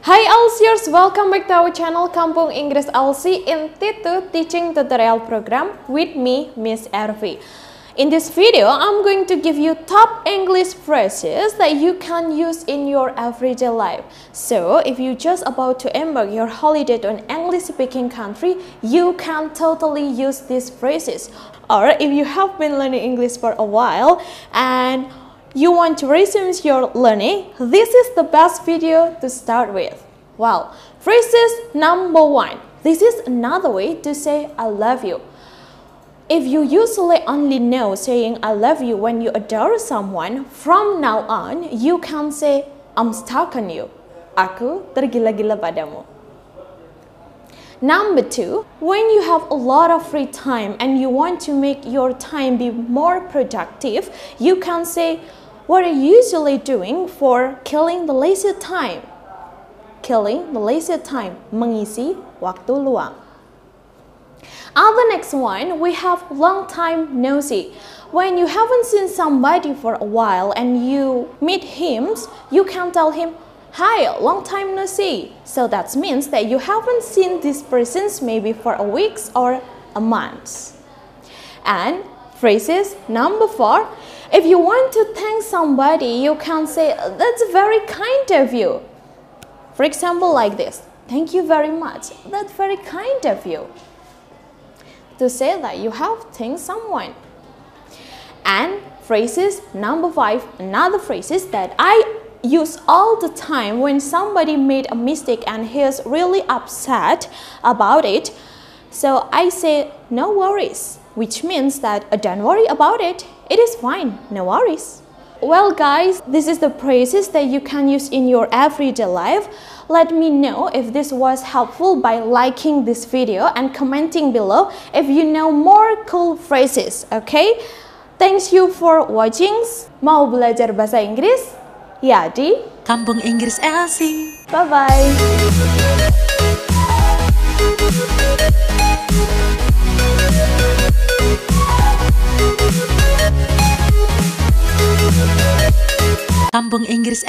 Hai Elsiers, welcome back to our channel Kampung Inggris LC in Titu Teaching Tutorial Program with me, Miss Ervi. In this video, I'm going to give you top English phrases that you can use in your everyday life. So, if you're just about to embark your holiday to an English-speaking country, you can totally use these phrases. Or if you have been learning English for a while and you want to resume your learning, this is the best video to start with. Well, phrases number one. This is another way to say I love you. If you usually only know saying I love you when you adore someone, from now on you can say I'm stuck on you. Aku tergila-gila padamu. Number two, when you have a lot of free time and you want to make your time be more productive, you can say, What are you usually doing for killing the leisure time? Killing the leisure time, mengisi waktu luang. On the next one, we have long time no see. When you haven't seen somebody for a while and you meet him, you can tell him, Hi, long time no see. So that means that you haven't seen this person maybe for a week or a month. And phrases number four, if you want to thank somebody, you can say, that's very kind of you. For example, like this, thank you very much. That's very kind of you. To say that you have thanked someone. And phrases number five, another phrases that I use all the time when somebody made a mistake and he is really upset about it. So I say, no worries, which means that uh, don't worry about it. It is fine, no worries. Well guys, this is the phrases that you can use in your everyday life. Let me know if this was helpful by liking this video and commenting below if you know more cool phrases, okay? Thanks you for watching. Mau belajar bahasa Inggris? Ya di Kampung Inggris LC. Bye-bye. Kampung Inggris.